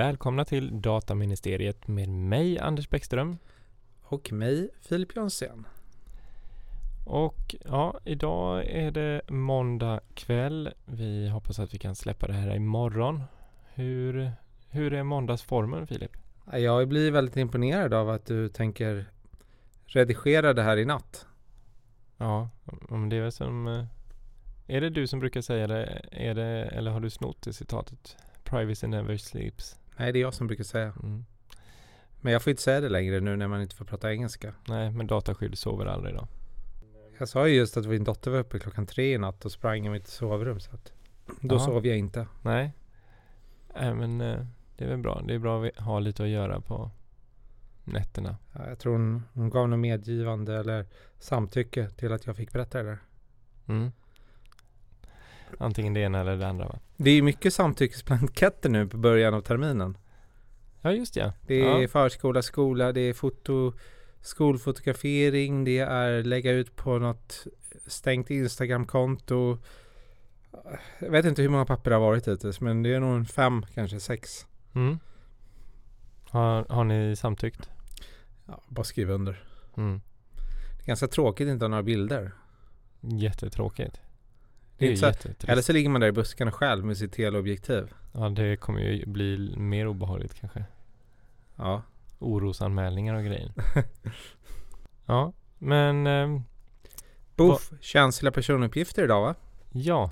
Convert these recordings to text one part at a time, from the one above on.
välkomna till Dataministeriet med mig Anders Bäckström. Och mig Filip Jonsén. Och ja, idag är det måndag kväll. Vi hoppas att vi kan släppa det här imorgon. Hur, hur är måndagsformen Filip? Jag blir väldigt imponerad av att du tänker redigera det här i natt. Ja, om det är som... eh, Är det du som brukar säga det? Är det eller har du snott det citatet? Privacy never sleeps. Nej, det är jag som brukar säga. Mm. Men jag får inte säga det längre nu när man inte får prata engelska. Nej, men dataskydd sover aldrig då. Jag sa ju just att min dotter var uppe klockan tre i natt och sprang i mitt sovrum. Så att då Ja. sov jag inte. Nej. Nej, men eh, det är väl bra. Det är bra att ha lite att göra på nätterna. Ja, jag tror hon, hon gav något medgivande eller samtycke till att jag fick berätta det där. Mm. Antingen det ena eller det andra va? Det är mycket samtyckesblanketter nu på början av terminen. Ja, just ja. Det är ja. förskola, skola, det är foto, skolfotografering, det är lägga ut på något stängt Instagramkonto. Jag vet inte hur många papper det har varit hittills, men det är nog en fem, kanske sex. Mm. Har, har ni samtyckt? Ja, bara skriva under. Mm. Det är ganska tråkigt att inte ha några bilder. Jättetråkigt. Det är Det är. Eller så ligger man där i buskarna själv med sitt teleobjektiv. Ja, det kommer ju bli mer obehagligt kanske. Ja. Orosanmälningar och grejer. ja, men ehm, Boff, känsliga personuppgifter idag va? ja.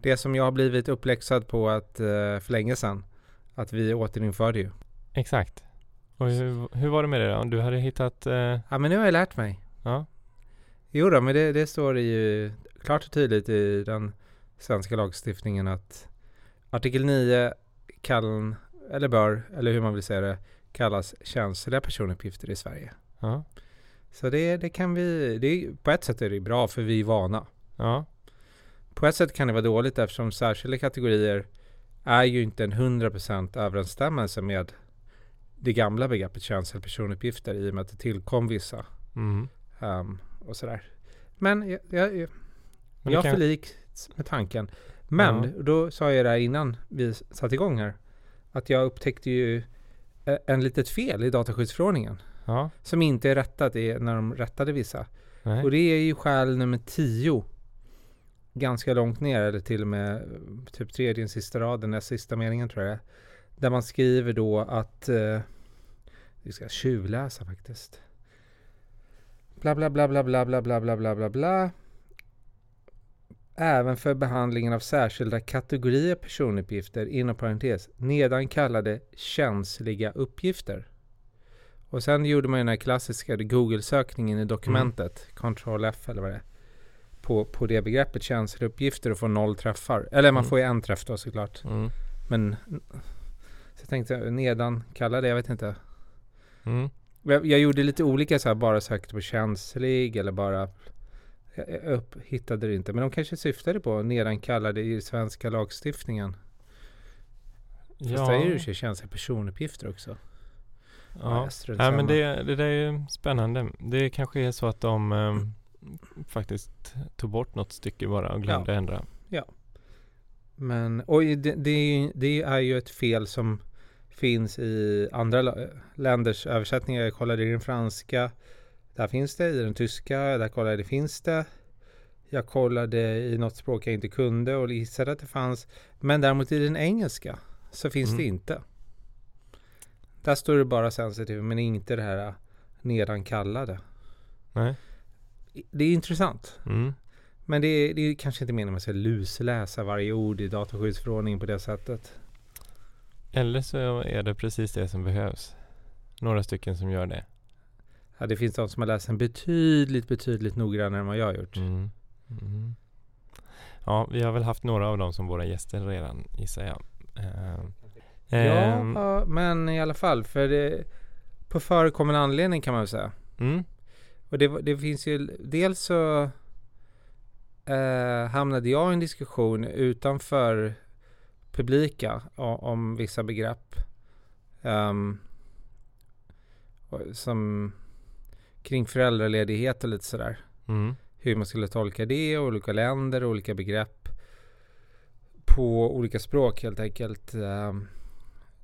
Det som jag har blivit uppläxad på att, eh, för länge sedan. Att vi återinförde ju. Exakt. Och hur, hur var det med det då? Du hade hittat... Eh, Ja men nu har jag lärt mig. ja. Jo då, men det, det står det ju klart och tydligt i den svenska lagstiftningen att artikel 9 kan, eller bör, eller hur man vill säga det, kallas känsliga personuppgifter i Sverige. Ja. Så det, det kan vi, det, på ett sätt är det bra för vi är vana. Ja. På ett sätt kan det vara dåligt eftersom särskilda kategorier är ju inte en 100% överensstämmelse med det gamla begreppet känsliga personuppgifter i och med att det tillkom vissa Mm. ehm, och sådär. Men jag, jag, jag, Men jag kan- förliks med tanken. Men Ja. då sa jag det här innan vi satte igång här. Att jag upptäckte ju eh, en litet fel i dataskyddsförordningen. Ja. Som inte är rättat i, när de rättade vissa. Nej. Och det är ju skäl nummer 10. Ganska långt ner, eller till och med typ tredje sista raden, näst sista meningen tror jag är. Där man skriver då att, eh, vi ska tjuvläsa faktiskt. Bla bla bla bla bla bla bla bla bla bla bla. Även för behandlingen av särskilda kategorier personuppgifter inom parentes nedan kallade känsliga uppgifter. Och sen gjorde man ju den här klassiska Google-sökningen i dokumentet, Ctrl F eller vad det är, på, på det begreppet känsliga uppgifter och får noll träffar. Eller man Mm. får ju en träff då såklart. Mm. Men så jag tänkte nedan kallade, jag vet inte. Mm. Jag, jag gjorde lite olika så här, bara sökte på känslig eller bara upp, hittade det inte. Men de kanske syftade på nedan kallade i svenska lagstiftningen. Fast Ja. där är det ju känsliga personuppgifter också. Ja. Ja, Nej men det, det där är ju spännande. Det kanske är så att de ehm, faktiskt tog bort något stycke bara och glömde ändra. Men, och det, det, är ju- det är ju ett fel som finns i andra länders översättningar. Jag kollade i den franska. Där finns det. I den tyska. Där kollade jag det finns det. Jag kollade i något språk jag inte kunde och gissade att det fanns. Men däremot i den engelska så finns det Mm. inte. Där står det bara sensitive men inte det här nedan kallade. Nej. Det är intressant. Mm. Men det är, det är kanske inte meningen att man ska lusläsa varje ord i dataskyddsförordningen på det sättet. Eller så är det precis det som behövs. Några stycken som gör det. Ja, det finns de som har läst den betydligt, betydligt noggrannare än vad jag har gjort. Mm. Mm. Ja, vi har väl haft några av dem som våra gäster redan gissar jag. Ehm, ehm, Ja, men i alla fall. För det, på förekommande anledning kan man väl säga. mm. Och det, det finns ju, dels så eh, hamnade jag i en diskussion utanför publika o- om vissa begrepp. Ehm, och som kring föräldraledighet och lite sådär. Mm. hur man skulle tolka det, olika länder, olika begrepp på olika språk helt enkelt. Ehm,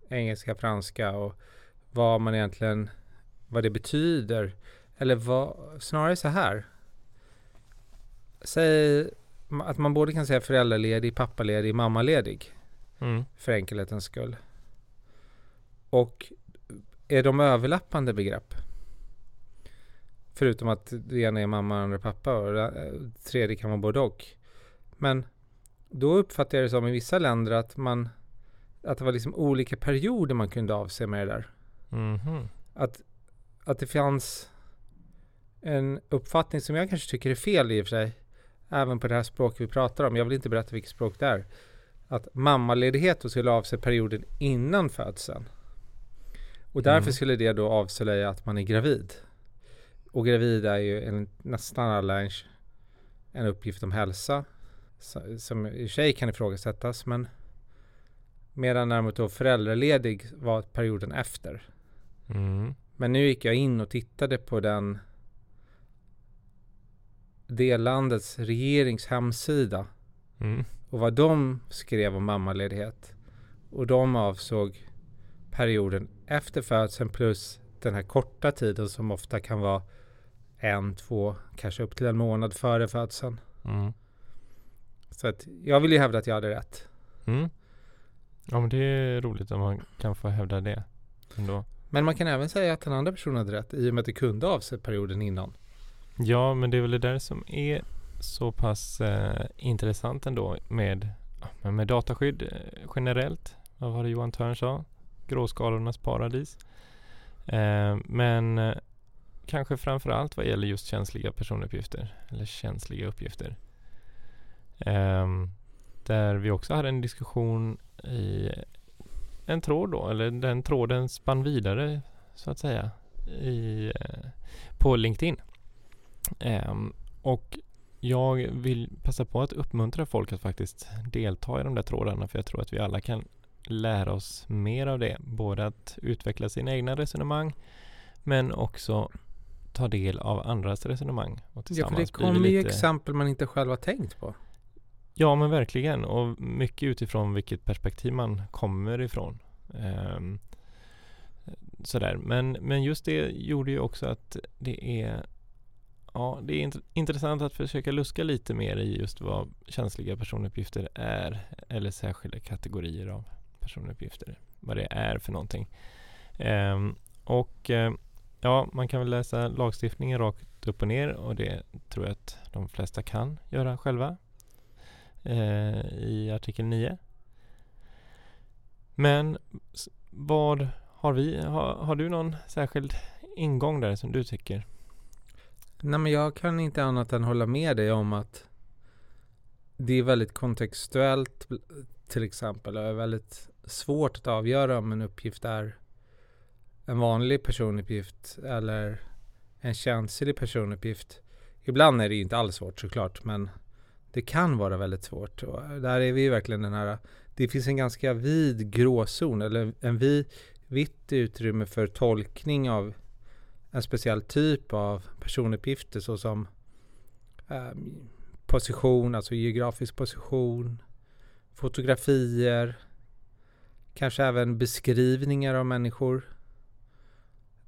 engelska, franska och vad man egentligen, vad det betyder. Eller vad, snarare så här. Säg att man både kan säga föräldraledig, pappaledig, mammaledig. Mm. För enkelhetens skull. Och är de överlappande begrepp? Förutom att det ena är mamma och andra pappa och det tredje kan vara både och. Men då uppfattar jag det som i vissa länder att man att det var liksom olika perioder man kunde avse med det där. Mhm. Att, att det fanns en uppfattning som jag kanske tycker är fel i och för sig. Även på det här språket vi pratar om. Jag vill inte berätta vilket språk det är. Att mammaledighet då skulle avse perioden innan födseln. Och därför Mm. skulle det då avslöja att man är gravid. Och gravid är ju enligt nästan alla en, en uppgift om hälsa. Som i sig kan ifrågasättas men Medan däremot då föräldraledig var perioden efter. Mm. Men nu gick jag in och tittade på den det landets regerings hemsida Mm. och vad de skrev om mammaledighet. Och de avsåg perioden efter födseln plus den här korta tiden som ofta kan vara en, två, kanske upp till en månad före födseln. Mm. Så att jag vill ju hävda att jag hade rätt. Mm. Ja men det är roligt om man kan få hävda det ändå. Men man kan även säga att den andra personen hade rätt i och med att det kunde avse perioden innan. Ja men det är väl det där som är så pass eh, intressant ändå med, med dataskydd eh, generellt. Vad var det Johan Törn sa? Gråskalornas paradis. Eh, men Kanske kanske framförallt vad gäller just känsliga personuppgifter eller känsliga uppgifter. Um, där vi också hade en diskussion i en tråd då, eller den tråden spann vidare så att säga i, eh, på LinkedIn. Um, och jag vill passa på att uppmuntra folk att faktiskt delta i de där trådarna för jag tror att vi alla kan lära oss mer av det. Både att utveckla sina egna resonemang men också ta del av andras resonemang. Och Ja, för tillsammans det kommer ju lite- exempel man inte själv har tänkt på. Ja men verkligen och mycket utifrån vilket perspektiv man kommer ifrån. Ehm, sådär. Men, men just det gjorde ju också att det är Ja, det är int- intressant att försöka luska lite mer i just vad känsliga personuppgifter är eller särskilda kategorier av personuppgifter. Vad det är för någonting. Ehm, och eh, ja, man kan väl läsa lagstiftningen rakt upp och ner och det tror jag att de flesta kan göra själva eh, i artikel 9. Men vad har vi? Har, har du någon särskild ingång där som du tycker? Nej men jag kan inte annat än hålla med dig om att det är väldigt kontextuellt till exempel och är väldigt svårt att avgöra om en uppgift är en vanlig personuppgift eller en känslig personuppgift. Ibland är det ju inte alls svårt såklart men det kan vara väldigt svårt och där är vi verkligen den här det finns en ganska vid gråzon eller en vid, vitt utrymme för tolkning av en speciell typ av personuppgifter såsom eh, position, alltså geografisk position, fotografier, kanske även beskrivningar av människor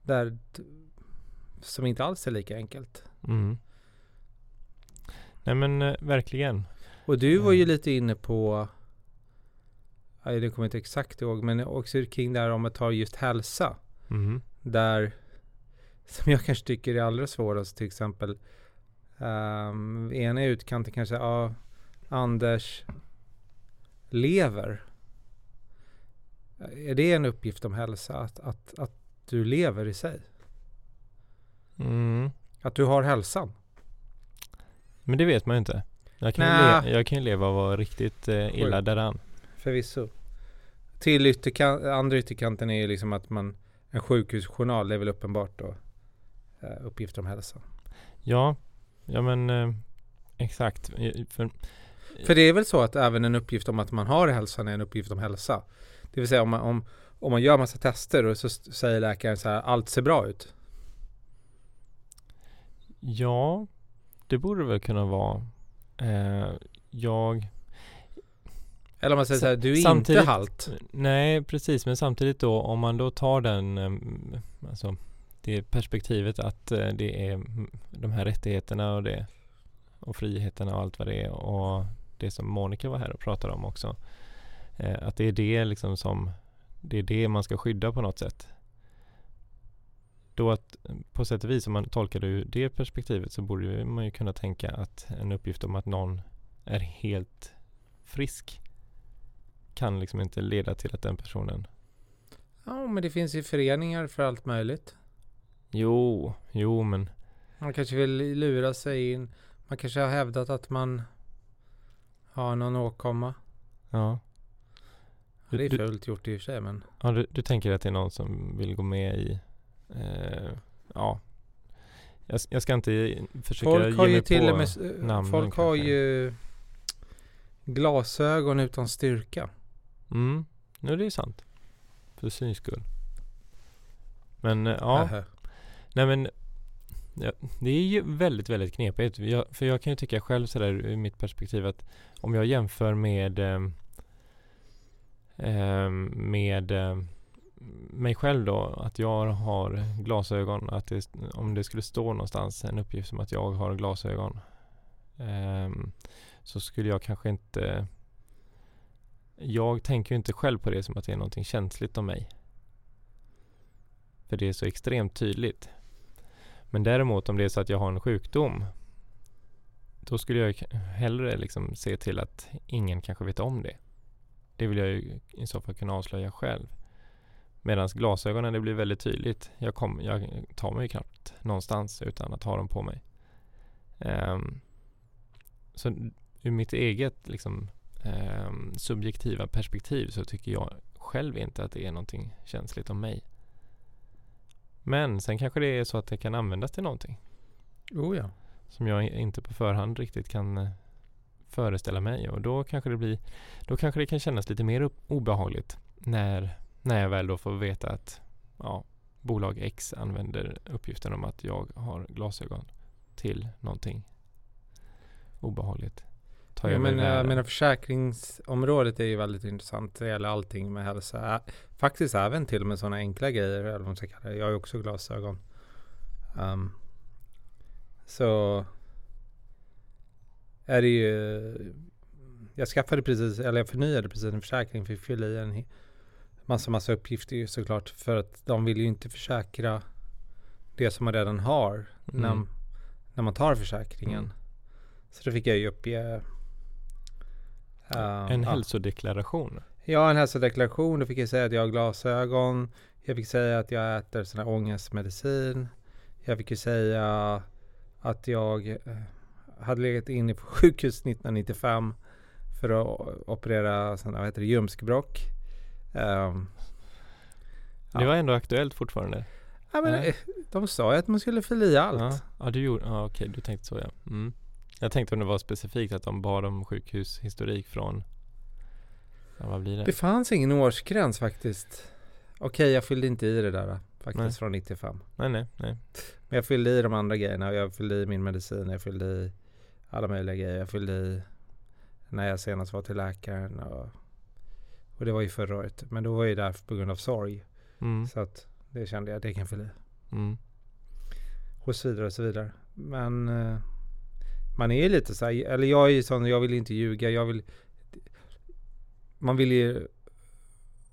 där som inte alls är lika enkelt. Mm. Nej men eh, verkligen. Och du var ju Mm. lite inne på, ja, det kommer jag inte exakt ihåg, men också kring det här om att ta just hälsa. Mm. Där, som jag kanske tycker är allra svårast, till exempel um, ena utkanten kanske, ja, Anders lever. Är det en uppgift om hälsa? Att, att, att du lever i sig? Mm. Att du har hälsan? Men det vet man ju inte. Jag kan, ju, le- jag kan ju leva och vara riktigt eh, illa däran. Förvisso. Till ytterkan- andra ytterkanten är ju liksom att man en sjukhusjournal, är väl uppenbart då eh, uppgifter om hälsa. Ja, ja men eh, exakt. För, För det är väl så att även en uppgift om att man har hälsan är en uppgift om hälsa. Det vill säga om man, om, om man gör massa tester och så säger läkaren så här, allt ser bra ut. ja, det borde väl kunna vara. Eh, jag Eller om man säger så här, du är samtidigt- inte halt. Nej, precis. Men samtidigt då om man då tar den, em, alltså det perspektivet att eh, det är mm, de här rättigheterna och det och friheterna och allt vad det är och det som Monica var här och pratade om också. Eh, att det är det liksom som det är det man ska skydda på något sätt. Då att på sätt och vis om man tolkar det ur det perspektivet så borde man ju kunna tänka att en uppgift om att någon är helt frisk kan liksom inte leda till att den personen Ja, men det finns ju föreningar för allt möjligt. Jo, jo men Man kanske vill lura sig in. Man kanske har hävdat att man har någon åkomma. ja. Det är fult gjort i och för sig, men Ja, du, du tänker att det är någon som vill gå med i eh, Ja jag, jag ska inte försöka folk ge har ju mig till på och med s- namnen Folk har kanske. ju glasögon utan styrka. Mm, nu det är sant För syns skull Men eh, ja, Ähä. nej men ja, Det är ju väldigt, väldigt knepigt jag, För jag kan ju tycka själv sådär ur mitt perspektiv att Om jag jämför med ehm, Ehm, med eh, mig själv då, att jag har glasögon, att det, om det skulle stå någonstans en uppgift som att jag har glasögon ehm, så skulle jag kanske inte jag tänker ju inte själv på det som att det är någonting känsligt om mig. För det är så extremt tydligt. Men däremot om det är så att jag har en sjukdom då skulle jag hellre liksom se till att ingen kanske vet om det. Det vill jag ju i så fall kunna avslöja själv. Medan glasögonen, det blir väldigt tydligt. Jag, kom, jag tar mig ju knappt någonstans utan att ha dem på mig. Ehm, så ur mitt eget liksom, ehm, subjektiva perspektiv så tycker jag själv inte att det är någonting känsligt om mig. Men sen kanske det är så att det kan användas till någonting Oh ja. som jag inte på förhand riktigt kan eh, föreställa mig och då kanske det blir då kanske det kan kännas lite mer obehagligt när, när jag väl då får veta att ja, bolag X använder uppgiften om att jag har glasögon till någonting obehagligt. Tar Jag menar, jag nära. menar försäkringsområdet är ju väldigt intressant. Det gäller allting med hälsa. Faktiskt även till och med sådana enkla grejer. Eller vad man ska kalla det. Jag har ju också glasögon. Ehm, så är det ju. Jag skaffade precis, eller jag förnyade precis en försäkring för att fylla i en massa, massa uppgifter ju såklart. För att de vill ju inte försäkra det som man redan har när, Mm. när man tar försäkringen. Mm. Så då fick jag ju uppge ehm, En ja. hälsodeklaration. Ja, en hälsodeklaration. Då fick jag säga att jag har glasögon. Jag fick säga att jag äter sån här ångestmedicin. Jag fick ju säga att jag eh, hade legat inne på sjukhus 1995 för att operera här, vad heter det, ljumskbråck. Ja. Det var ändå aktuellt fortfarande. ja, men, Nej. eh, de sa ju att man skulle fylla i allt. Ja, ja du gjorde, ja, okej du tänkte så ja. Mm. Jag tänkte om det var specifikt att de bad om sjukhushistorik från, ja, vad blir det? Det fanns ingen årsgräns faktiskt. Okej, jag fyllde inte i det där faktiskt Nej. från 95. Nej, nej, nej. Men jag fyllde i de andra grejerna. Jag fyllde i min medicin. Jag fyllde i alla möjliga grejer. Jag fyllde i när jag senast var till läkaren. Och, och det var ju förra året. Men då var jag där på grund av sorg. Mm, Så att det kände jag, det kan jag fylla i. mm, Och så vidare och så vidare. Men eh, man är ju lite så här, eller jag är ju sån, jag vill inte ljuga. Jag vill, man vill ju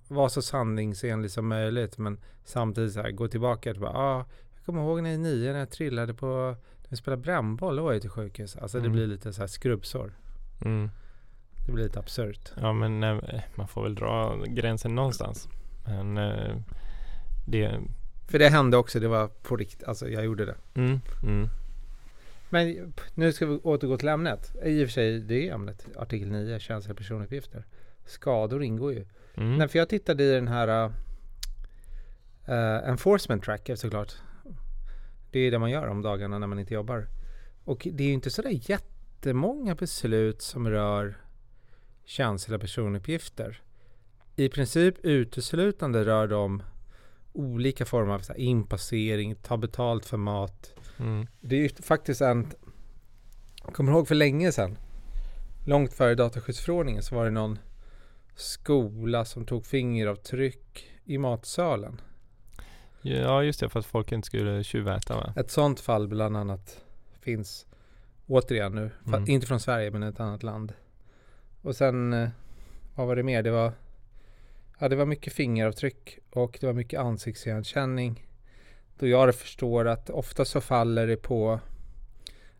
vara så sanningsenlig som möjligt. Men samtidigt så här, gå tillbaka till bara, ah, jag kommer ihåg när jag är nio när jag trillade på, jag spelade brännboll, då var jag till sjukhus. Alltså det Mm. blir lite så här skrubbsår. mm. Det blir lite absurt. Ja men nej, man får väl dra gränsen någonstans. Men eh, det, För det hände också, det var på riktigt, alltså jag gjorde det. mm, mm, Men nu ska vi återgå till ämnet. I och för sig, det är ämnet. Artikel 9, känsliga personuppgifter. Skador ingår ju. mm. Nej, för jag tittade i den här uh, enforcement tracker såklart. Det är det man gör om dagarna när man inte jobbar. Och det är ju inte sådär jättemånga beslut som rör känsliga personuppgifter. I princip uteslutande rör de olika former av så inpassering, ta betalt för mat. Mm, Det är ju faktiskt en... Jag kommer ihåg för länge sedan. Långt före dataskyddsförordningen så var det någon skola som tog fingeravtryck i matsalen. Ja, just det, för att folk inte skulle tjuväta va? Ett sånt fall bland annat finns återigen nu. Mm. Inte från Sverige men ett annat land. Och sen, eh, vad var det mer? Det var, ja, det var mycket fingeravtryck och det var mycket ansiktsigenkänning. Då jag förstår att ofta så faller det på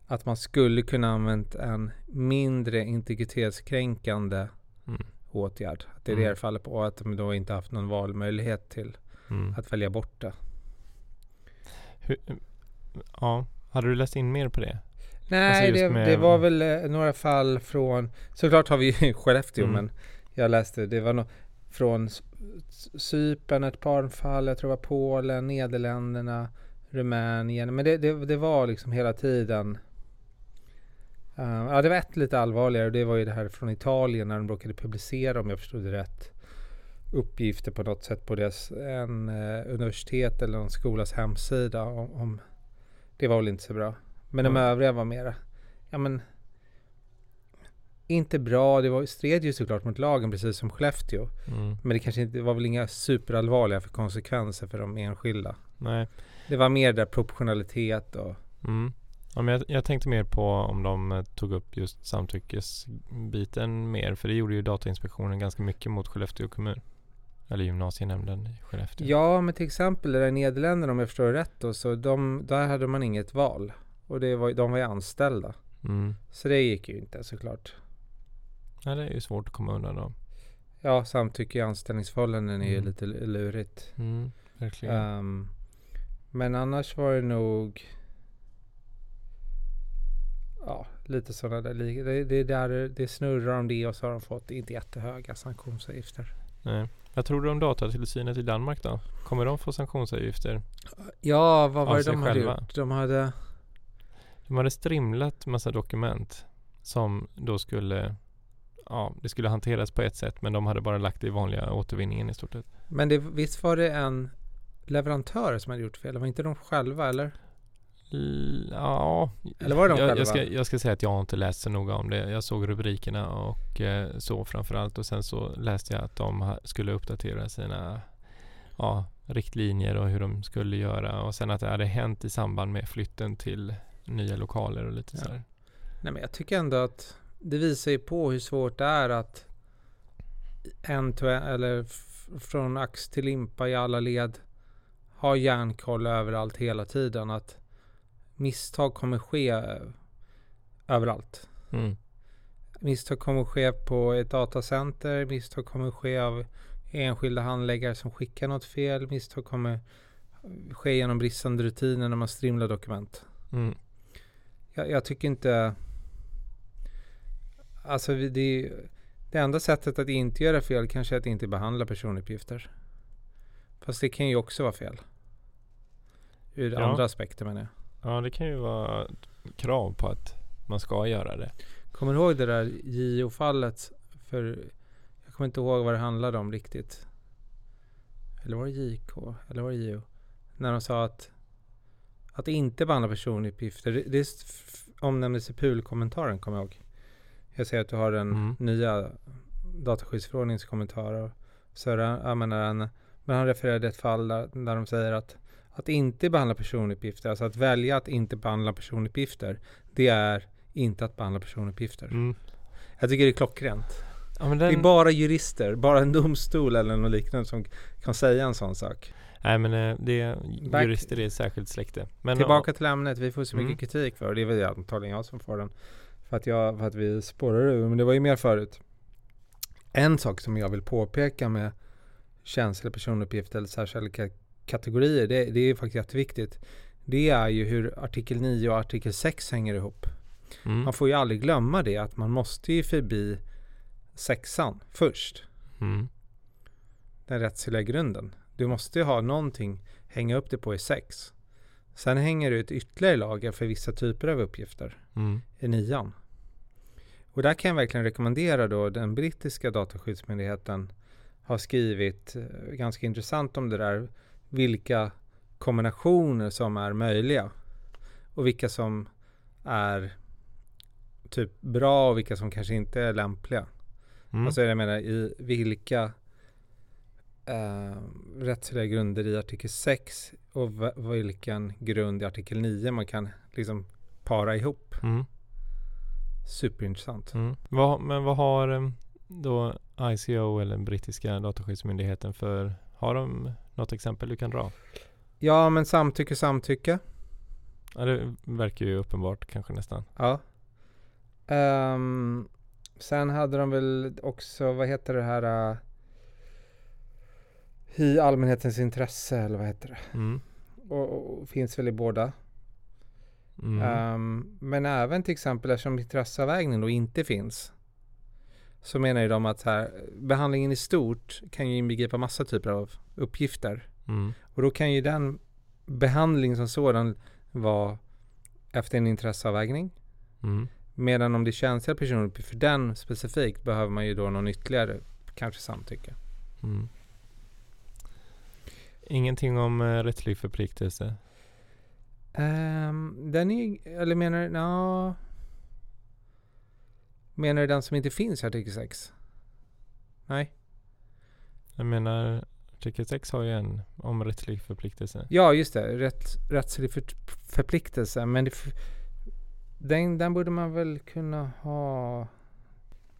att man skulle kunna använt en mindre integritetskränkande Mm. åtgärd. Att det är Mm. det det faller på och att de då inte haft någon valmöjlighet till Mm. att välja bort det. Hur, ja, hade du läst in mer på det? Nej, Alltså det, med- det var väl eh, några fall från, såklart har vi ju Skellefteå, Mm. men jag läste, det var nog från Cypern ett par fall, jag tror det var Polen, Nederländerna, Rumänien, men det, det, det var liksom hela tiden eh, Ja, det var ett lite allvarligare och det var ju det här från Italien när de råkade publicera, om jag förstod det rätt, uppgifter på något sätt på deras en, eh, universitet eller någon skolas hemsida om, om det var väl inte så bra. Men de Mm. övriga var mera, ja men inte bra. Det var, stred ju såklart mot lagen precis som Skellefteå. Mm. Men det kanske inte det var väl inga superallvarliga för konsekvenser för de enskilda. Nej. Det var mer där proportionalitet och Mm. Ja, men jag, jag tänkte mer på om de eh, tog upp just samtyckesbiten mer. För det gjorde ju Datainspektionen ganska mycket mot Skellefteå kommun. Eller gymnasienämnden i Skellefteå. Ja, men till exempel där i Nederländerna om jag förstår rätt då, så de, där hade man inget val. Och det var, de var ju anställda. Mm. Så det gick ju inte såklart. Ja, det är ju svårt att komma undan då. Ja, samtycke i anställningsförhållanden är ju Mm. lite lurigt. Mm. Verkligen. Ehm, men annars var det nog Ja, lite sådana där det, det, där, det snurrar om det och så har de fått inte jättehöga sanktionsavgifter. Nej. Vad tror du om datatillsynet i Danmark då? Kommer de få sanktionsavgifter? Ja, vad var det de hade själva. gjort? De hade De hade strimlat massa dokument som då skulle Ja, det skulle hanteras på ett sätt men de hade bara lagt det i vanliga återvinningen i stort sett. Men det, visst var det en leverantör som hade gjort fel? Det var inte de själva eller? Ja, Eller var det de jag, själva? jag, ska, jag ska säga att jag har inte läst så noga om det. Jag såg rubrikerna och eh, så framförallt och sen så läste jag att de skulle uppdatera sina ja, riktlinjer och hur de skulle göra och sen att det hade hänt i samband med flytten till nya lokaler och lite Ja. sådär. Nej men jag tycker ändå att det visar ju på hur svårt det är att en to en, eller från ax till limpa i alla led ha järnkoll överallt hela tiden. Att misstag kommer ske eh, överallt. Mm. Misstag kommer ske på ett datacenter. Misstag kommer ske av enskilda handläggare som skickar något fel. Misstag kommer ske genom bristande rutiner när man strimlar dokument. Mm. Jag, jag tycker inte... Alltså det, det enda sättet att inte göra fel kanske är att inte behandla personuppgifter. Fast det kan ju också vara fel. Ur Ja. andra aspekter menar jag. Ja, det kan ju vara krav på att man ska göra det. Kommer du ihåg det där JO-fallet? För jag kommer inte ihåg vad det handlade om riktigt. Eller var det JK? Eller var det JO? När de sa att att inte behandla personuppgifter. Det, det omnämndes i PUL-kommentaren kommer jag ihåg. Jag säger att du har den Mm. nya dataskyddsförordningens kommentarer. Så det, jag menar, men han refererade ett fall där, där de säger att att inte behandla personuppgifter, alltså att välja att inte behandla personuppgifter, det är inte att behandla personuppgifter. Mm. Jag tycker det är klockrent. Ja, men Det är den, bara jurister, bara en domstol eller något liknande som kan säga en sån sak. Nej men eh, det, Back- jurister är ett särskilt släkte. Men, Tillbaka till ämnet, vi får så mycket Mm. kritik för och det är väl antagligen jag som får den. För att, jag, för att vi spårar ur, men det var ju mer förut. En sak som jag vill påpeka med känsliga personuppgifter eller särskilda kategorier, det, det är faktiskt jätteviktigt. Det är ju hur artikel 9 och artikel 6 hänger ihop. mm, Man får ju aldrig glömma det, att man måste ju förbi sexan först. mm, den rättsliga grunden. Du måste ju ha någonting hänga upp det på i sex. Sen hänger det ut ytterligare lager för vissa typer av uppgifter mm, i nian. Och där kan jag verkligen rekommendera då den brittiska dataskyddsmyndigheten har skrivit eh, ganska intressant om det där. Vilka kombinationer som är möjliga och vilka som är typ bra och vilka som kanske inte är lämpliga. Mm. Alltså jag menar i vilka eh, rättsliga grunder i artikel 6 och vilken grund i artikel 9 man kan liksom para ihop. Mm. Superintressant. Mm. Vad, men vad har eh, då ICO eller brittiska dataskyddsmyndigheten för, har de något exempel du kan dra? Ja men samtycke, samtycke. Ja, det verkar ju uppenbart kanske nästan. Ja. Ehm, sen hade de väl också, vad heter det här? Uh, I allmänhetens intresse eller vad heter det? Mm. Och, och finns väl i båda. Mm. Ehm, men även till exempel eftersom intresseavvägning då inte finns. Så menar ju de att här, behandlingen i stort kan ju inbegripa massa typer av uppgifter. Mm. Och då kan ju den behandling som sådan vara efter en intresseavvägning. Mm. Medan om det är känsliga personer för den specifikt behöver man ju då någon ytterligare kanske samtycke. Mm. Ingenting om eh, rättslig förpliktelse. Um, den är eller menar du, ja. Menar du den som inte finns i artikel 6? Nej. Jag menar artikel 6 har ju en om rättslig förpliktelse. Ja, just det. Rätt, rättslig för, förpliktelse. Men det, den, den borde man väl kunna ha.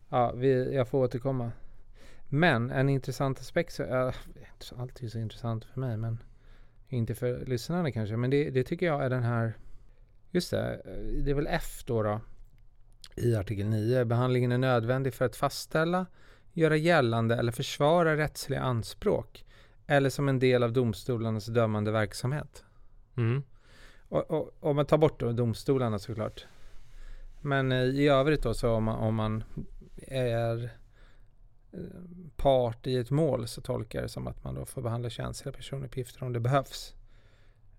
Ja, vi, jag får återkomma. Men en intressant aspekt, så, ja, det är alltid så intressant för mig, men inte för lyssnarna kanske. Men det, det tycker jag är den här, just det, det är väl F då, då i artikel 9. Behandlingen är nödvändig för att fastställa, göra gällande eller försvara rättsliga anspråk eller som en del av domstolarnas dömande verksamhet. Mm. Och, och, om man tar bort då domstolarna såklart. Men eh, i övrigt då så om man, om man är eh, part i ett mål så tolkar jag det som att man då får behandla känsliga personuppgifter om det behövs.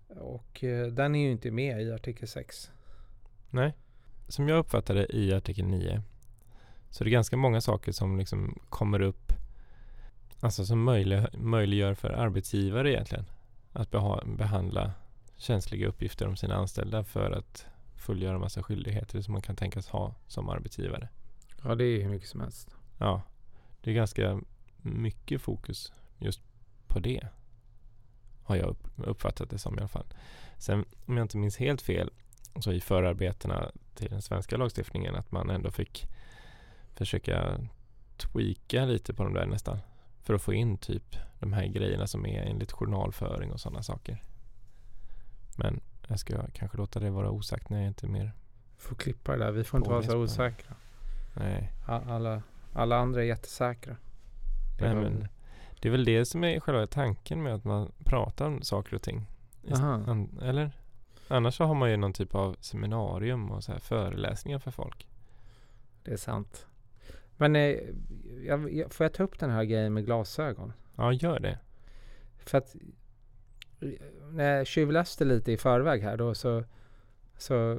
Och eh, den är ju inte med i artikel 6. Nej. Som jag uppfattade i artikel 9 så är det ganska många saker som liksom kommer upp Alltså som möjlig, möjliggör för arbetsgivare egentligen att beha, behandla känsliga uppgifter om sina anställda för att fullgöra massa skyldigheter som man kan tänkas ha som arbetsgivare. Ja, det är hur mycket som helst. Ja, det är ganska mycket fokus just på det. Har jag upp, uppfattat det som i alla fall. Sen om jag inte minns helt fel så i förarbetena till den svenska lagstiftningen att man ändå fick försöka tweaka lite på de där nästan. För att få in typ de här grejerna som är enligt journalföring och sådana saker. Men jag ska kanske låta det vara osagt när jag inte mer. Får klippa det där. Vi får inte vara så osäkra. Nej, Alla, alla andra är jättesäkra. Det Nej men det är väl det som är själva tanken med att man pratar om saker och ting. Aha. Eller? Annars så har man ju någon typ av seminarium och så här föreläsningar för folk. Det är sant. Men eh, jag, jag, får jag ta upp den här grejen med glasögon? Ja, gör det. För att när jag tjuvläste lite i förväg här då så, så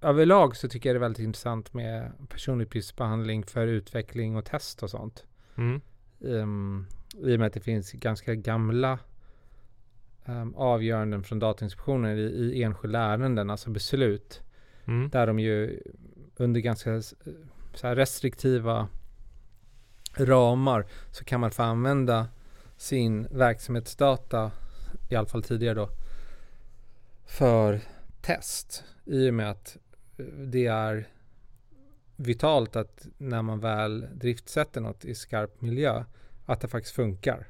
överlag så tycker jag det är väldigt intressant med personuppgiftsbehandling för utveckling och test och sånt. Mm. Um, I och med att det finns ganska gamla um, avgöranden från Datainspektionen i, i enskilda ärenden, alltså beslut. Mm. Där de ju under ganska s- så restriktiva ramar så kan man få använda sin verksamhetsdata, i alla fall tidigare då, för test. I och med att eh, det är vitalt att när man väl driftsätter något i skarp miljö, att det faktiskt funkar.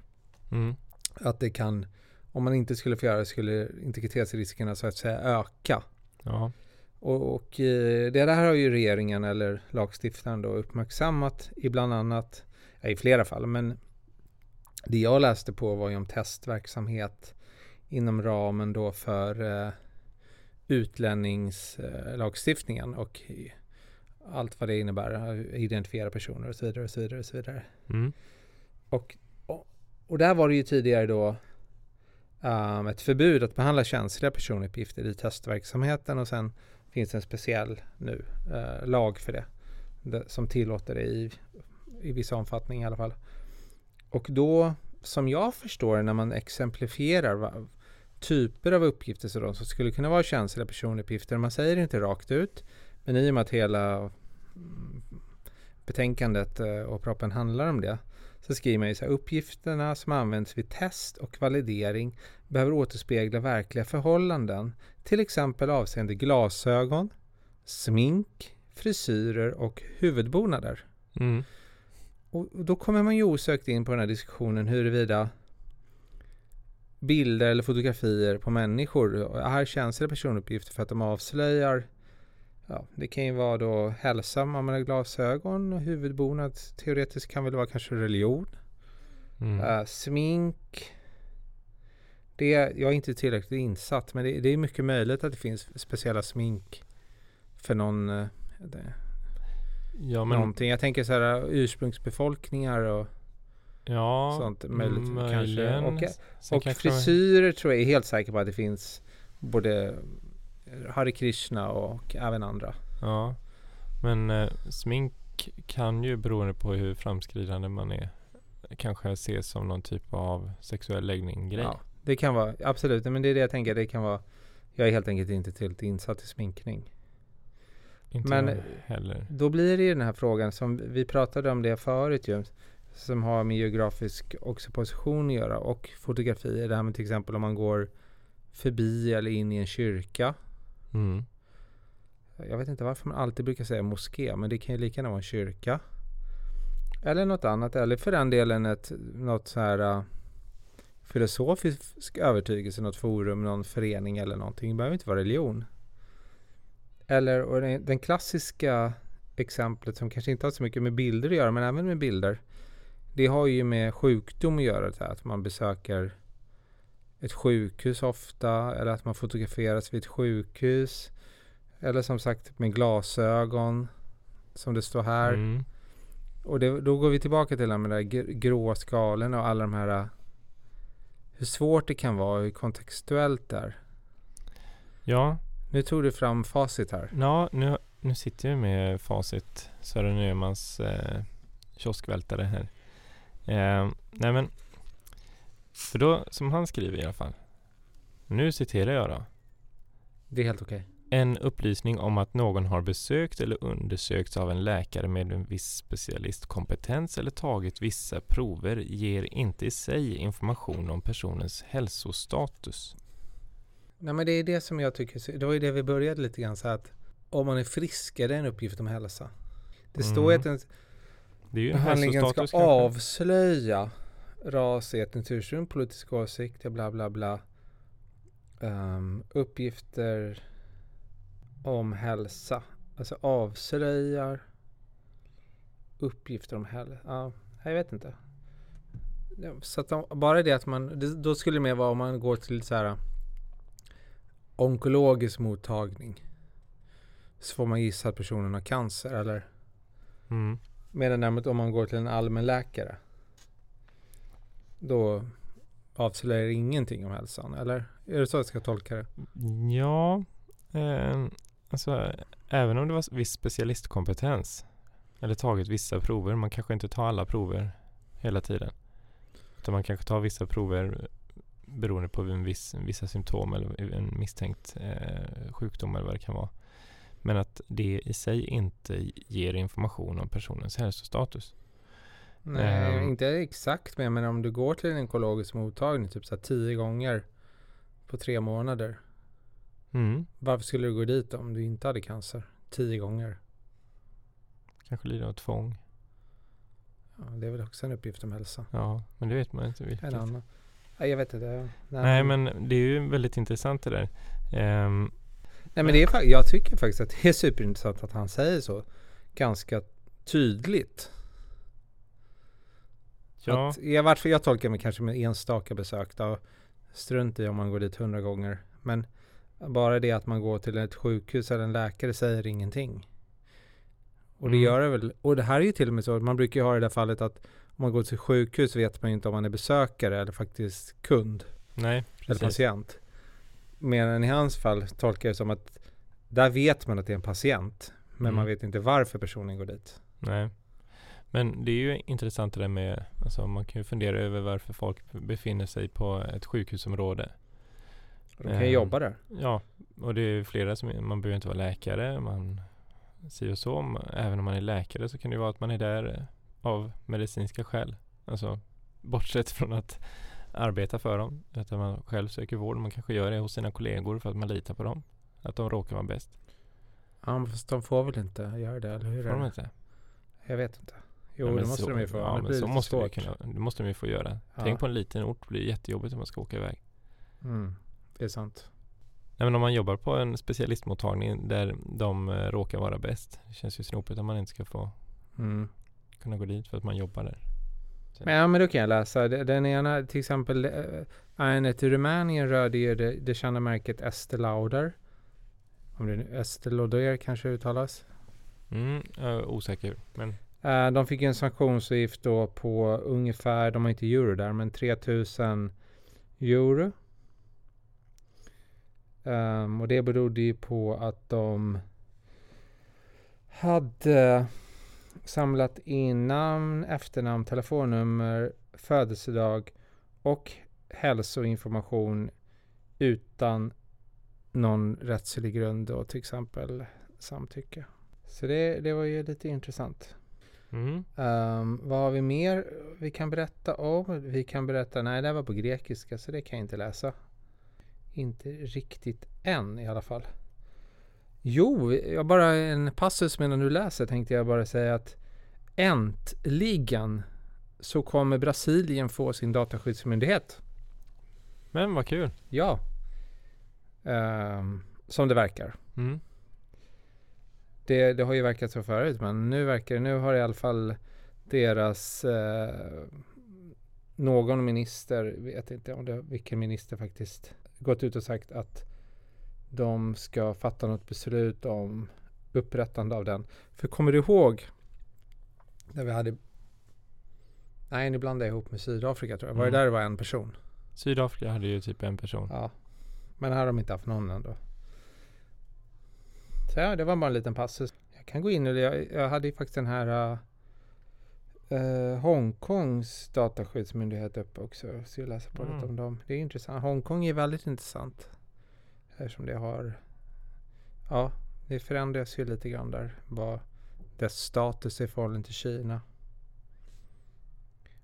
Mm. Att det kan, om man inte skulle få göra det skulle integritetsriskerna så att säga öka. Ja. Och, och eh, det där har ju regeringen eller lagstiftaren då uppmärksammat i bland annat, ja, i flera fall, men det jag läste på var ju om testverksamhet inom ramen då för eh, utlänningslagstiftningen och i- allt vad det innebär, identifiera personer och så vidare och så vidare och så vidare. Mm. Och, och, och där var det ju tidigare då um, ett förbud att behandla känsliga personuppgifter i testverksamheten och sen finns det en speciell nu uh, lag för det, det som tillåter det i, i viss omfattning i alla fall. Och då, som jag förstår det, när man exemplifierar va, typer av uppgifter så då, som skulle kunna vara känsliga personuppgifter, man säger det inte rakt ut, men i och med att hela mm, betänkandet eh, och proppen handlar om det. Så skriver man ju så här, uppgifterna som används vid test och validering behöver återspegla verkliga förhållanden, till exempel avseende glasögon, smink, frisyrer och huvudbonader. Mm. Och då kommer man ju osökt in på den här diskussionen huruvida bilder eller fotografier på människor är känsliga personuppgifter för att de avslöjar Ja, det kan ju vara då hälsa om man har glasögon och huvudbonad teoretiskt kan väl vara kanske religion. Mm. Uh, smink. Det, jag är inte tillräckligt insatt men det, det, är mycket möjligt att det finns speciella smink för någon uh, det, ja, men, någonting. Jag tänker så här ursprungsbefolkningar och ja, sånt möjligt möjligen. kanske. Och, och de- frisyrer tror jag är helt säker på att det finns både Hare Krishna och även andra. Ja, men eh, smink kan ju beroende på hur framskridande man är kanske ses som någon typ av sexuell läggning grej. Ja, det kan vara, absolut, men det är det jag tänker, det kan vara Jag är helt enkelt inte tillräckligt insatt i sminkning. Inte men- jag heller. Då blir det ju den här frågan som vi pratade om det förut ju, som har med geografisk också position att göra och fotografier. Det här med till exempel om man går förbi eller in i en kyrka. Mm. Jag vet inte varför man alltid brukar säga moské, men det kan ju lika gärna vara en kyrka. Eller något annat, eller för den delen ett, något så här uh, filosofisk övertygelse, något forum, någon förening eller någonting. Det behöver inte vara religion. Eller och den, den klassiska exemplet som kanske inte har så mycket med bilder att göra, men även med bilder. Det har ju med sjukdom att göra, det här, att man besöker ett sjukhus ofta eller att man fotograferas vid ett sjukhus. Eller som sagt med glasögon som det står här. Mm. Och det, då går vi tillbaka till de där gr- grå skalorna och alla de här äh, hur svårt det kan vara, hur kontextuellt det är. Ja, Nu tog du fram facit här. ja nu, nu sitter jag med facit. Sören Öhmans eh, kioskvältare här. Eh, nej men, för då, som han skriver i alla fall. Nu citerar jag då. Det är helt okej. En upplysning om att någon har besökt eller undersökts av en läkare med en viss specialistkompetens eller tagit vissa prover ger inte i sig information om personens hälsostatus. Nej men det är det som jag tycker, det var ju det vi började lite grann så att om man är frisk är det en uppgift om hälsa. Det står ju Mm. att en Det är ju en behandlingen ska kanske. avslöja ras, etniskt ursprung, politisk åsikt, bla bla bla. Ehm, uppgifter om hälsa. Alltså avslöjar uppgifter om hälsa. Ja, jag vet inte. Så att de, bara det att man, det, då skulle det mer vara om man går till så här onkologisk mottagning. Så får man gissa att personen har cancer eller Mm. Medan däremot om man går till en allmänläkare. Då avslöjar ingenting om hälsan. Eller är det så jag ska tolka det? Ja, eh, alltså även om det var viss specialistkompetens eller tagit vissa prover, man kanske inte tar alla prover hela tiden. Utan man kanske tar vissa prover beroende på en viss, vissa symptom eller en misstänkt eh, sjukdom eller vad det kan vara. Men att det i sig inte ger information om personens hälsostatus. Nej, Ehm. inte exakt men, men om du går till en onkologisk mottagning typ så tio gånger på tre månader. Mm. Varför skulle du gå dit om du inte hade cancer? Tio gånger. Kanske lider av tvång. Ja, det är väl också en uppgift om hälsa. Ja, men det vet man inte vilket. En annan. Nej, jag vet inte. Nej, men det är ju väldigt intressant det där. Ehm, Nej men det är, jag tycker faktiskt att det är superintressant att han säger så ganska tydligt. Ja, Att, vart fall jag tolkar mig kanske med enstaka besök då. Strunt i om man går dit hundra gånger. Men bara det att man går till ett sjukhus eller en läkare säger ingenting. Och det Mm. gör det väl. Och det här är ju till och med så. Man brukar ju ha i det där fallet att om man går till sjukhus vet man ju inte om man är besökare eller faktiskt kund nej, eller precis. patient. Medan i hans fall tolkar jag det som att där vet man att det är en patient. Men Mm. man vet inte varför personen går dit. Nej. Men det är ju intressant det där med, alltså man kan ju fundera över varför folk befinner sig på ett sjukhusområde. De kan ju Ehm, jobba där. Ja, och det är flera som, man behöver inte vara läkare, man si och så. Även om man är läkare så kan det vara att man är där eh, av medicinska skäl. Alltså bortsett från att arbeta för dem. Utan man själv söker vård. Man kanske gör det hos sina kollegor för att man litar på dem. Att de råkar vara bäst. Ja, men fast de får väl inte göra det, eller hur? Får de inte? Jag vet inte. Jo, Nej, det måste så, de ju få. Ja, men så måste, svårt. kunna, det måste de ju få göra. Ja. Tänk på en liten ort. Det blir jättejobbigt om man ska åka iväg. Mm, det är sant. Nej, men om man jobbar på en specialistmottagning där de eh, råkar vara bäst. Det känns ju snopet om man inte ska få Mm. kunna gå dit för att man jobbar där. Men, ja, men då kan jag läsa. Den ena, till exempel, äh, en till Rumänien rörde ju det, det kända märket Estée Lauder. Om det nu Estée Lauder kanske uttalas. Mm, osäker. Men Eh, de fick en sanktionsavgift då på ungefär, de har inte euro där, men 3000 euro. Um, och det berodde ju på att de hade samlat in namn, efternamn, telefonnummer, födelsedag och hälsoinformation utan någon rättslig grund då, till exempel samtycke. Så det, det var ju lite intressant mm, Ehm, vad har vi mer vi kan berätta om? Vi kan berätta, nej det här var på grekiska så det kan jag inte läsa. Inte riktigt än i alla fall. Jo, jag bara en passus medan du läser tänkte jag bara säga att äntligen så kommer Brasilien få sin dataskyddsmyndighet. men vad kul. Ja. Ehm, som det verkar. Mm. Det, det har ju verkat så förut men nu verkar nu har i alla fall deras eh, någon minister, vet inte om det, vilken minister faktiskt, gått ut och sagt att de ska fatta något beslut om upprättande av den. För kommer du ihåg när vi hade Nej, nu blandar jag ihop med Sydafrika tror jag. Var det Mm. där det var en person? Sydafrika hade ju typ en person. Ja. Men här har de inte haft någon ändå. Så ja, det var bara en liten passus. Jag kan gå in och jag, jag hade ju faktiskt den här uh, Hongkongs dataskyddsmyndighet uppe också. Så jag läser på Mm. lite om dem. Det är intressant. Hongkong är väldigt intressant. Eftersom det har Ja, det förändras ju lite grann där. Vad dess status i förhållande till Kina.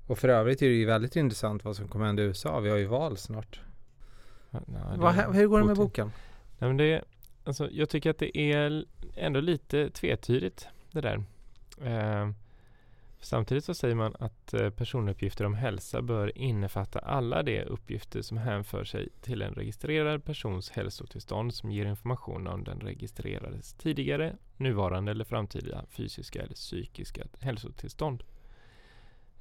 Och för övrigt är det ju väldigt intressant vad som kommer hända i USA. Vi har ju val snart. Ja, nej, är hur går det med boken? Nej, men det, alltså, jag tycker att det är ändå lite tvetydigt det där. Eh, samtidigt så säger man att eh, personuppgifter om hälsa bör innefatta alla de uppgifter som hänför sig till en registrerad persons hälsotillstånd som ger information om den registrerades tidigare, nuvarande eller framtida fysiska eller psykiska hälsotillstånd.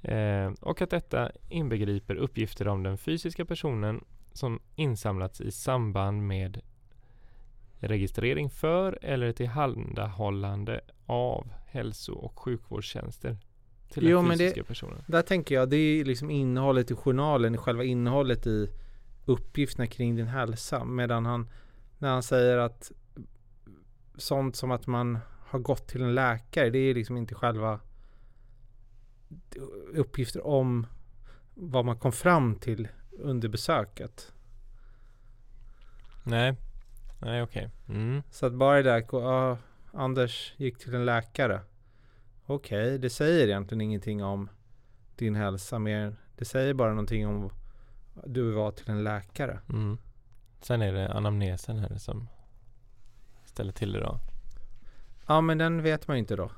Eh, och att detta inbegriper uppgifter om den fysiska personen som insamlats i samband med registrering för eller tillhandahållande av hälso och sjukvårdstjänster till Jo, den men det- fysiska personen. Där tänker jag, det är liksom innehållet i journalen, själva innehållet i uppgifterna kring din hälsa. Medan han, när han säger att sånt som att man har gått till en läkare, det är liksom inte själva uppgifter om vad man kom fram till under besöket. Nej, nej okej. Mm. Så att bara det där, ja, Anders gick till en läkare. Okej, det säger egentligen ingenting om din hälsa mer. Det säger bara någonting om du var till en läkare. Mm. Sen är det anamnesen här som ställer till det då. Ja, men den vet man ju inte då.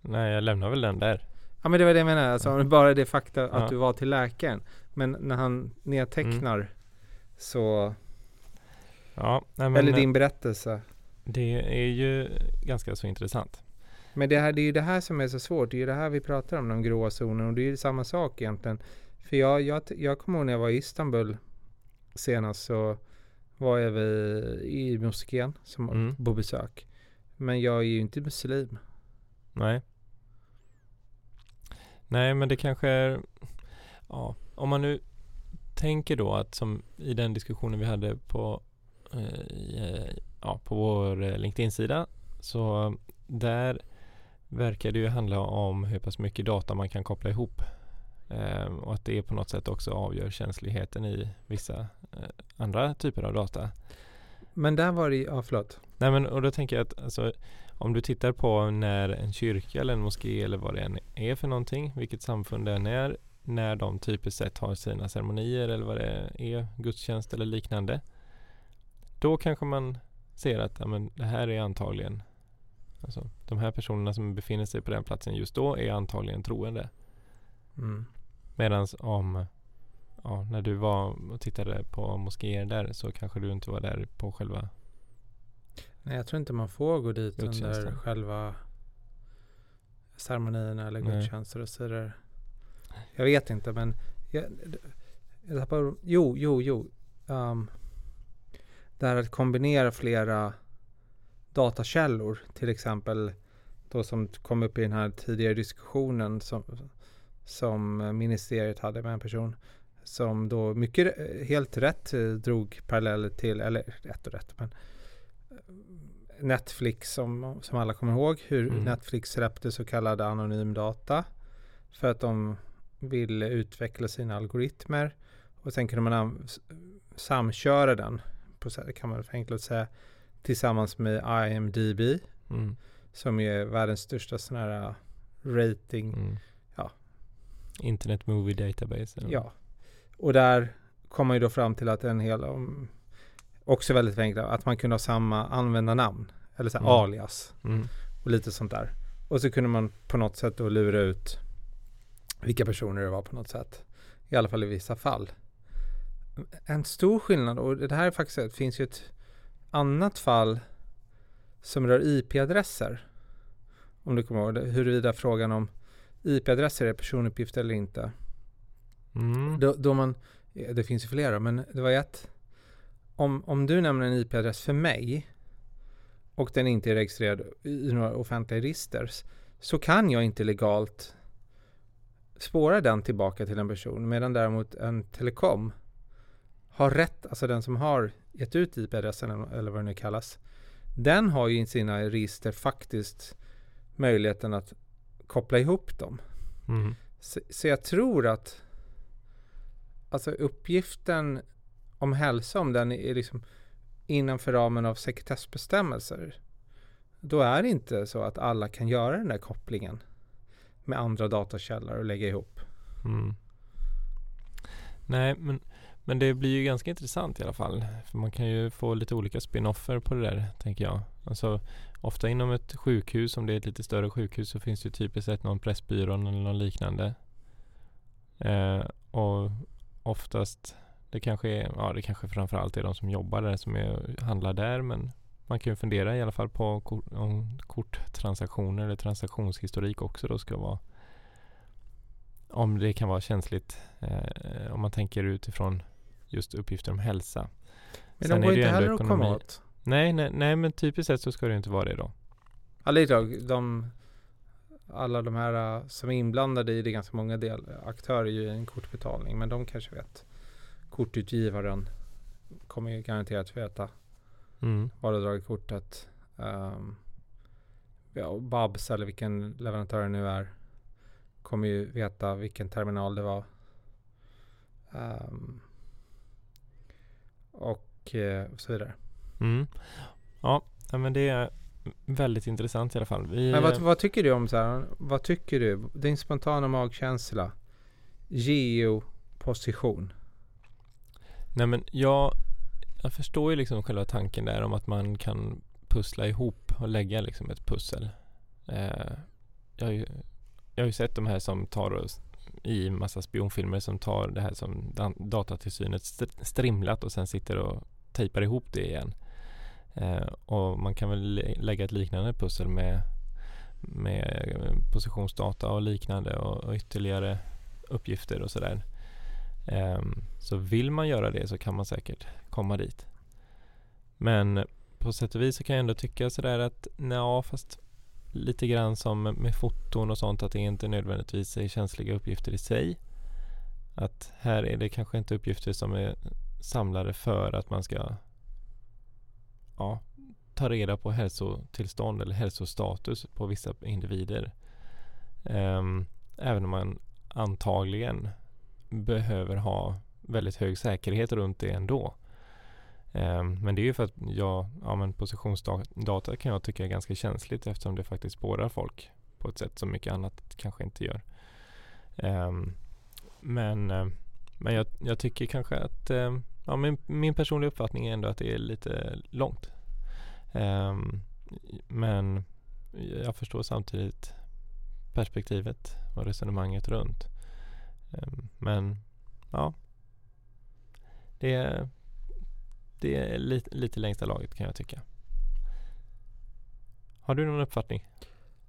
Nej, jag lämnar väl den där. Ja, men det var det jag menade. Alltså, det bara det fakta att Ja. du var till läkaren. Men när han nedtecknar så, Ja, nej, eller din berättelse. det är ju ganska så intressant. Men det, här, det är ju det här som är så svårt. Det är ju det här vi pratar om, de gråa zonerna. Och det är ju samma sak egentligen. För jag, jag, jag kommer ihåg när jag var i Istanbul senast så var jag vid, i moskén som Mm. på besök. Men jag är ju inte muslim. Nej. Nej, men det kanske är... Ja, om man nu tänker då att som i den diskussionen vi hade på, eh, eh, ja, på vår eh, LinkedIn-sida så där verkar det ju handla om hur pass mycket data man kan koppla ihop. Eh, och att det på något sätt också avgör känsligheten i vissa eh, andra typer av data. Men där var det ja förlåt. Nej men och då tänker jag att alltså, om du tittar på när en kyrka eller en moské eller vad det än är för någonting, vilket samfund det än är, när de typiskt sett har sina ceremonier eller vad det är, gudstjänst eller liknande. Då kanske man ser att ja, men det här är antagligen Alltså, de här personerna som befinner sig på den platsen just då är antagligen troende. Mm. Medan om ja, när du var och tittade på moskéer där så kanske du inte var där på själva Nej, jag tror inte man får gå dit under själva ceremonierna eller gudstjänster och så vidare. Jag vet inte men jag, jag tappar, jo, jo, jo. Um, det här att kombinera flera datakällor till exempel då som kom upp i den här tidigare diskussionen som, som ministeriet hade med en person som då mycket eh, helt rätt eh, drog paralleller till, eller rätt och rätt men eh, Netflix som, som alla kommer ihåg hur Mm. Netflix släppte så kallad anonym data för att de ville utveckla sina algoritmer och sen kunde man samköra den på, kan man förenklat säga tillsammans med IMDB mm, som är världens största sån här uh, rating. mm. Ja. Internet Movie Database. eller? Ja. Och där kom man ju då fram till att en hel, också väldigt enkelt, att man kunde ha samma användarnamn. Eller så Mm. alias Mm, och lite sånt där. Och så kunde man på något sätt då lura ut vilka personer det var på något sätt. I alla fall i vissa fall. En stor skillnad, och det här är faktiskt, det finns ju ett annat fall som rör IP-adresser. Om du kommer ihåg det, huruvida frågan om IP-adresser är personuppgifter eller inte. mm, Då, då man, det finns ju flera, men det var ett. Om, om du nämner en IP-adress för mig och den inte är registrerad i några offentliga register så kan jag inte legalt spåra den tillbaka till en person medan däremot en telekom har rätt, alltså den som har gett ut IP-adressen eller- eller vad det nu kallas den har ju i sina register faktiskt möjligheten att koppla ihop dem. mm, Så, så jag tror att alltså uppgiften om hälsa, om den är liksom innanför ramen av sekretessbestämmelser, då är det inte så att alla kan göra den där kopplingen med andra datakällor och lägga ihop. mm. Nej, men, men det blir ju ganska intressant i alla fall. För man kan ju få lite olika spin-offer på det där, tänker jag. Alltså, ofta inom ett sjukhus, om det är ett lite större sjukhus, så finns det ju typiskt sett någon Pressbyrån eller någon liknande. Eh, och oftast, det kanske är, ja det kanske framförallt är de som jobbar där som är, handlar där, men man kan ju fundera i alla fall på kort, om korttransaktioner eller transaktionshistorik också då ska vara om det kan vara känsligt eh, om man tänker utifrån just uppgifter om hälsa. Men Sen de går inte heller att komma åt. Nej, nej, nej, men typiskt sett så ska det ju inte vara det då. Alla, idag, de, alla de här uh, som är inblandade i det, ganska många del, aktörer ju i en kortbetalning, men de kanske vet. Kortutgivaren kommer ju garanterat veta Mm. var du dragit kortet. Um, ja, Babs eller vilken leverantör det nu är kommer ju veta vilken terminal det var. Ehm, och eh, så vidare. Mm. Ja, ja, men det är väldigt intressant i alla fall. Vi, Men vad, vad tycker du om så här? Vad tycker du? Din spontana magkänsla? Geoposition. Nej men jag, jag förstår ju liksom själva tanken där om att man kan pussla ihop och lägga liksom ett pussel. Eh, jag, har ju, jag har ju sett de här som tar och, i massa spionfilmer som tar det här som datatillsynet strimlat och sen sitter och tejpar ihop det igen. Eh, och man kan väl lägga ett liknande pussel med, med positionsdata och liknande och, och ytterligare uppgifter och sådär. Ehm, så vill man göra det så kan man säkert komma dit. Men på sätt och vis så kan jag ändå tycka sådär att ja fast lite grann som med foton och sånt att det inte nödvändigtvis är känsliga uppgifter i sig. Att här är det kanske inte uppgifter som är samlade för att man ska ja, ta reda på hälsotillstånd eller hälsostatus på vissa individer. Ehm, även om man antagligen behöver ha väldigt hög säkerhet runt det ändå. Ehm, men det är ju för att jag, ja men positionsdata kan jag tycka är ganska känsligt eftersom det faktiskt spårar folk på ett sätt som mycket annat kanske inte gör. Ehm, men eh, men jag, jag tycker kanske att eh, ja, min, min personliga uppfattning är ändå att det är lite långt. Ehm, men jag förstår samtidigt perspektivet och resonemanget runt. Um, men ja, det är, det är lite, lite längsta laget kan jag tycka. Har du någon uppfattning?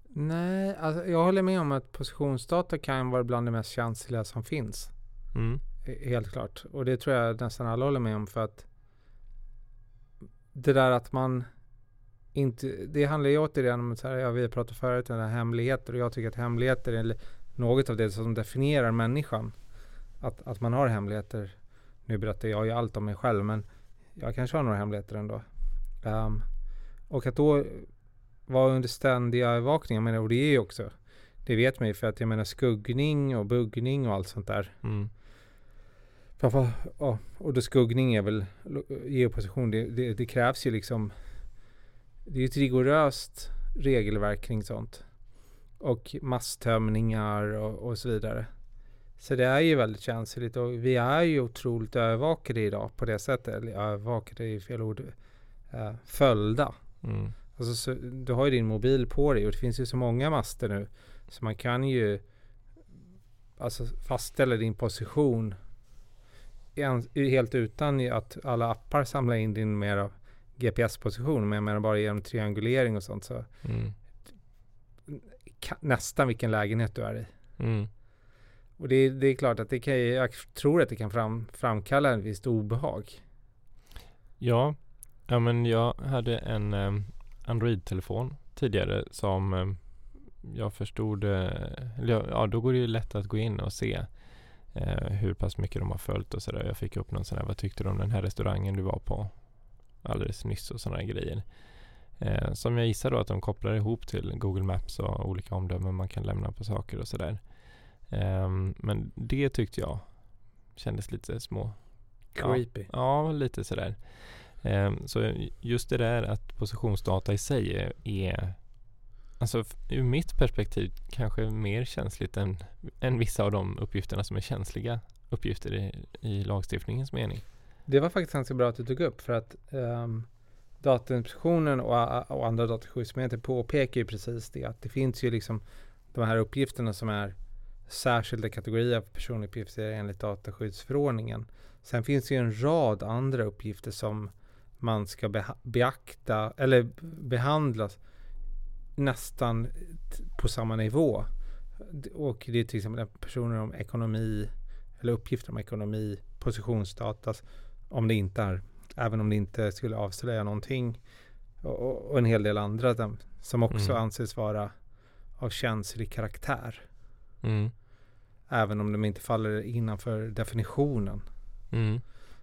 Nej, alltså jag håller med om att positionsdata kan vara bland det mest känsliga som finns. Mm. Helt klart. Och det tror jag nästan alla håller med om för att det där att man inte, det handlar ju återigen om, så här, ja, vi har pratat förut om hemligheter och jag tycker att hemligheter är något av det som definierar människan. Att, att man har hemligheter. Nu berättar jag ju allt om mig själv men jag kanske har några hemligheter ändå. Um, och att då vara under ständiga övervakning, jag menar, och det är ju också, det vet man ju för att jag menar skuggning och buggning och allt sånt där. Mm. Ja, och då skuggning är väl geoposition. Det, det, det krävs ju liksom det är ett rigoröst regelverk kring sånt. Och masstömningar och, och, så vidare. Så det är ju väldigt känsligt och vi är ju otroligt övervakade idag på det sättet. Eller övervakade är ju fel ord. Uh, följda. Mm. Alltså, så, du har ju din mobil på dig och det finns ju så många master nu. Så man kan ju alltså fastställa din position helt utan att alla appar samlar in din mer GPS-position. Men jag menar bara genom triangulering och sånt så mm. Nästan vilken lägenhet du är i. Mm. Och det, det, är klart att det kan, jag tror att det kan fram, framkalla en visst obehag. Ja, ja men jag hade en um, Android-telefon tidigare som um, jag förstod, uh, ja då går det ju lätt att gå in och se uh, hur pass mycket de har följt och sådär. Jag fick upp någon sån här, vad tyckte du om den här restaurangen du var på? alldeles nyss och sådana grejer. Eh, som jag gissar då att de kopplar ihop till Google Maps och olika omdömen man kan lämna på saker och sådär. Eh, men det tyckte jag kändes lite små... Creepy. Ja, ja lite sådär. Eh, så just det där att positionsdata i sig är, Alltså ur mitt perspektiv kanske mer känsligt än, än vissa av de uppgifterna som är känsliga uppgifter i, i lagstiftningens mening. Det var faktiskt ganska bra att du tog upp för att um, Datainspektionen och, och andra dataskyddsmyndigheter påpekar ju precis det att det finns ju liksom de här uppgifterna som är särskilda kategorier av personuppgifter enligt dataskyddsförordningen. Sen finns det ju en rad andra uppgifter som man ska beakta eller behandlas nästan på samma nivå. Och det är till exempel personer om ekonomi eller uppgifter om ekonomi, positionsdata om det inte är, även om det inte skulle avslöja någonting. Och, och en hel del andra som också mm. anses vara av känslig karaktär. Mm. Även om de inte faller innanför definitionen. Mm.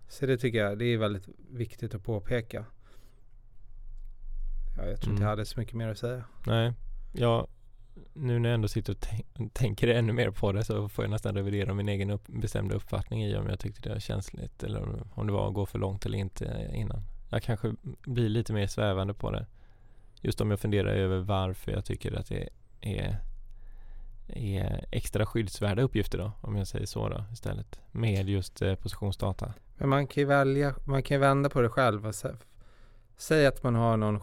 Så det tycker jag det är väldigt viktigt att påpeka. Ja, jag tror inte jag mm. hade så mycket mer att säga. Nej, jag nu när jag ändå sitter och tänker ännu mer på det så får jag nästan revidera min egen upp bestämda uppfattning i om jag tyckte det var känsligt eller om det var att gå för långt eller inte innan. Jag kanske blir lite mer svävande på det. Just om jag funderar över varför jag tycker att det är, är extra skyddsvärda uppgifter då, om jag säger så då istället, med just eh, positionsdata. Men man kan ju välja, man kan ju vända på det själv. Säg att man har någon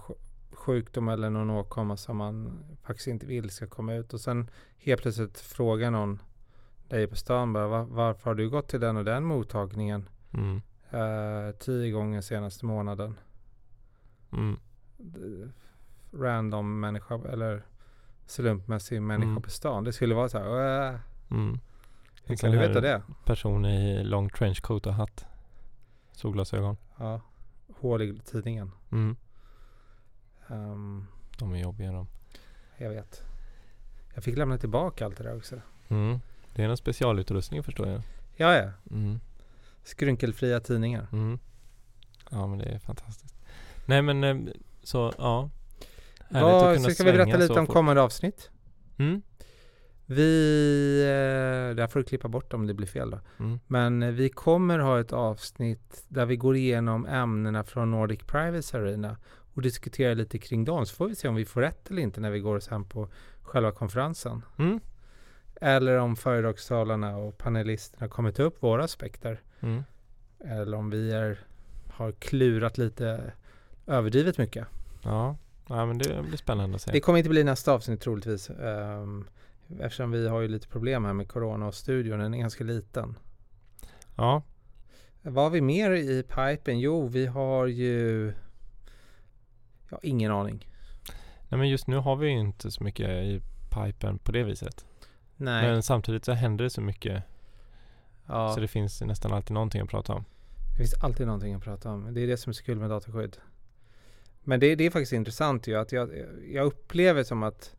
sjukdom eller någon åkomma som man faktiskt inte vill ska komma ut. Och sen helt plötsligt frågar någon dig på stan bara, Var, varför har du gått till den och den mottagningen mm. uh, tio gånger senaste månaden? Mm. Random människa eller slumpmässig människa mm. på stan. Det skulle vara så här. Uh, mm. Hur kan du veta det? Person i lång trenchcoat och hatt. Solglasögon. Ja. Hål i tidningen. Mm. Um, de är jobbiga de. Jag vet. Jag fick lämna tillbaka allt det där också. Mm. Det är en specialutrustning förstår jag. Ja, ja. Mm. Skrynkelfria tidningar. Mm. Ja, men det är fantastiskt. Nej, men eh, så ja. Vad, så ska vi berätta lite om kommande avsnitt. Mm. Vi, eh, där får du klippa bort om det blir fel då. Mm. Men eh, vi kommer ha ett avsnitt där vi går igenom ämnena från Nordic Privacy Arena och diskuterar lite kring dem. Så får vi se om vi får rätt eller inte när vi går sen på själva konferensen. Mm. Eller om föredragstalarna och panelisterna kommer ta upp våra aspekter. Mm. Eller om vi är, har klurat lite överdrivet mycket. Ja. ja, men det blir spännande att se. Det kommer inte bli nästa avsnitt troligtvis. Um, eftersom vi har ju lite problem här med corona och studion. Den är ganska liten. Ja, Vad har vi mer i pipen? Jo, vi har ju... Ja, ingen aning. nej men just nu har vi ju inte så mycket i pipen på det viset. Nej. Men samtidigt så händer det så mycket ja, så det finns nästan alltid någonting att prata om. det finns alltid någonting att prata om. Det är det som är så kul med dataskydd. Men det, det är faktiskt intressant ju att jag, jag upplever som att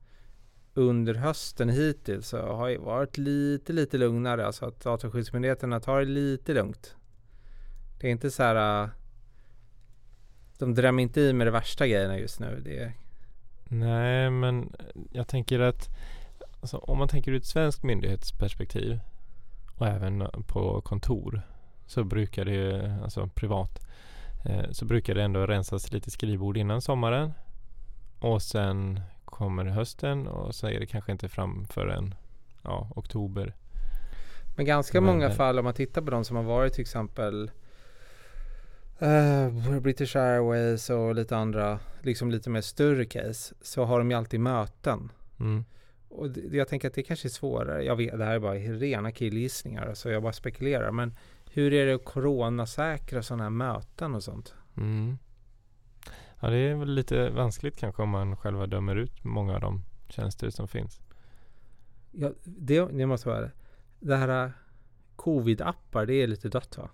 under hösten hittills så har det varit lite, lite lugnare. Alltså att Dataskyddsmyndigheterna tar det lite lugnt. Det är inte så här... De drämmer inte i med de värsta grejerna just nu. Det Nej, men jag tänker att alltså, om man tänker ur ett svenskt myndighetsperspektiv och även på kontor så brukar det, alltså privat, eh, så brukar det ändå rensas lite skrivbord innan sommaren och sen kommer hösten och så är det kanske inte fram förrän ja, oktober. Men ganska Men, många fall om man tittar på de som har varit till exempel eh, British Airways och lite andra, liksom lite mer större case, så har de ju alltid möten. Mm. Och det, jag tänker att det kanske är svårare. Jag vet, det här är bara rena killgissningar, så jag bara spekulerar. Men hur är det att coronasäkra sådana här möten och sånt? Mm. Ja, det är väl lite vanskligt kanske om man själva dömer ut många av de tjänster som finns. Ja, det, det måste vara det. Det här eh, covid-appar, det är lite dött va?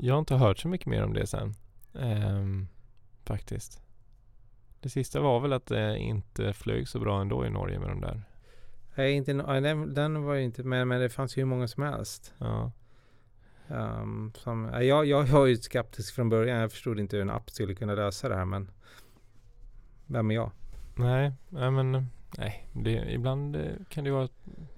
Jag har inte hört så mycket mer om det sen. Ehm, faktiskt. Det sista var väl att det inte flög så bra ändå i Norge med de där. Nej, inte, den, den var ju inte med, men det fanns ju hur många som helst. Ja. Um, som, ja, jag, jag var ju skeptisk från början. Jag förstod inte hur en app skulle kunna lösa det här, men vem är jag? Nej, nej men nej. Det, ibland eh, kan det vara,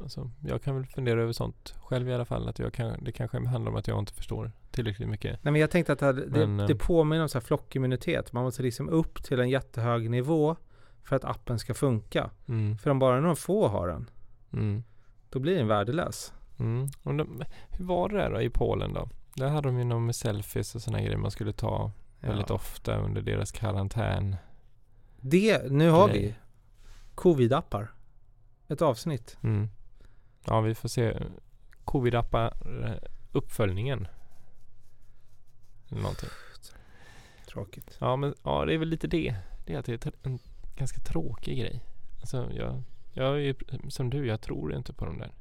alltså, jag kan väl fundera över sånt själv i alla fall. Att jag kan, det kanske handlar om att jag inte förstår tillräckligt mycket. Nej, men jag tänkte att det, det, Men, eh, det påminner om så här flockimmunitet. Man måste liksom upp till en jättehög nivå för att appen ska funka. Mm, För om bara några få har den, mm, då blir den värdelös. mm. De, hur var det där då i Polen då? Där hade de ju något med selfies och sådana grejer man skulle ta väldigt Ja. ofta under deras karantän. Det, nu har Grej. vi covid-appar. Ett avsnitt. Mm. Ja, vi får se. Covid-appar, eh, uppföljningen. Någonting. Tråkigt. Ja, men ja, det är väl lite det. Det är att det är en ganska tråkig grej. Alltså, jag, jag är som du, jag tror inte på de där.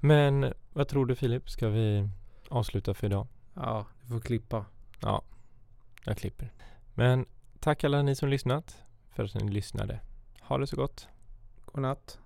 Men vad tror du Filip? Ska vi avsluta för idag? Ja, du får klippa. Ja, jag klipper. Men tack alla ni som lyssnat för att ni lyssnade. Ha det så gott. Godnatt.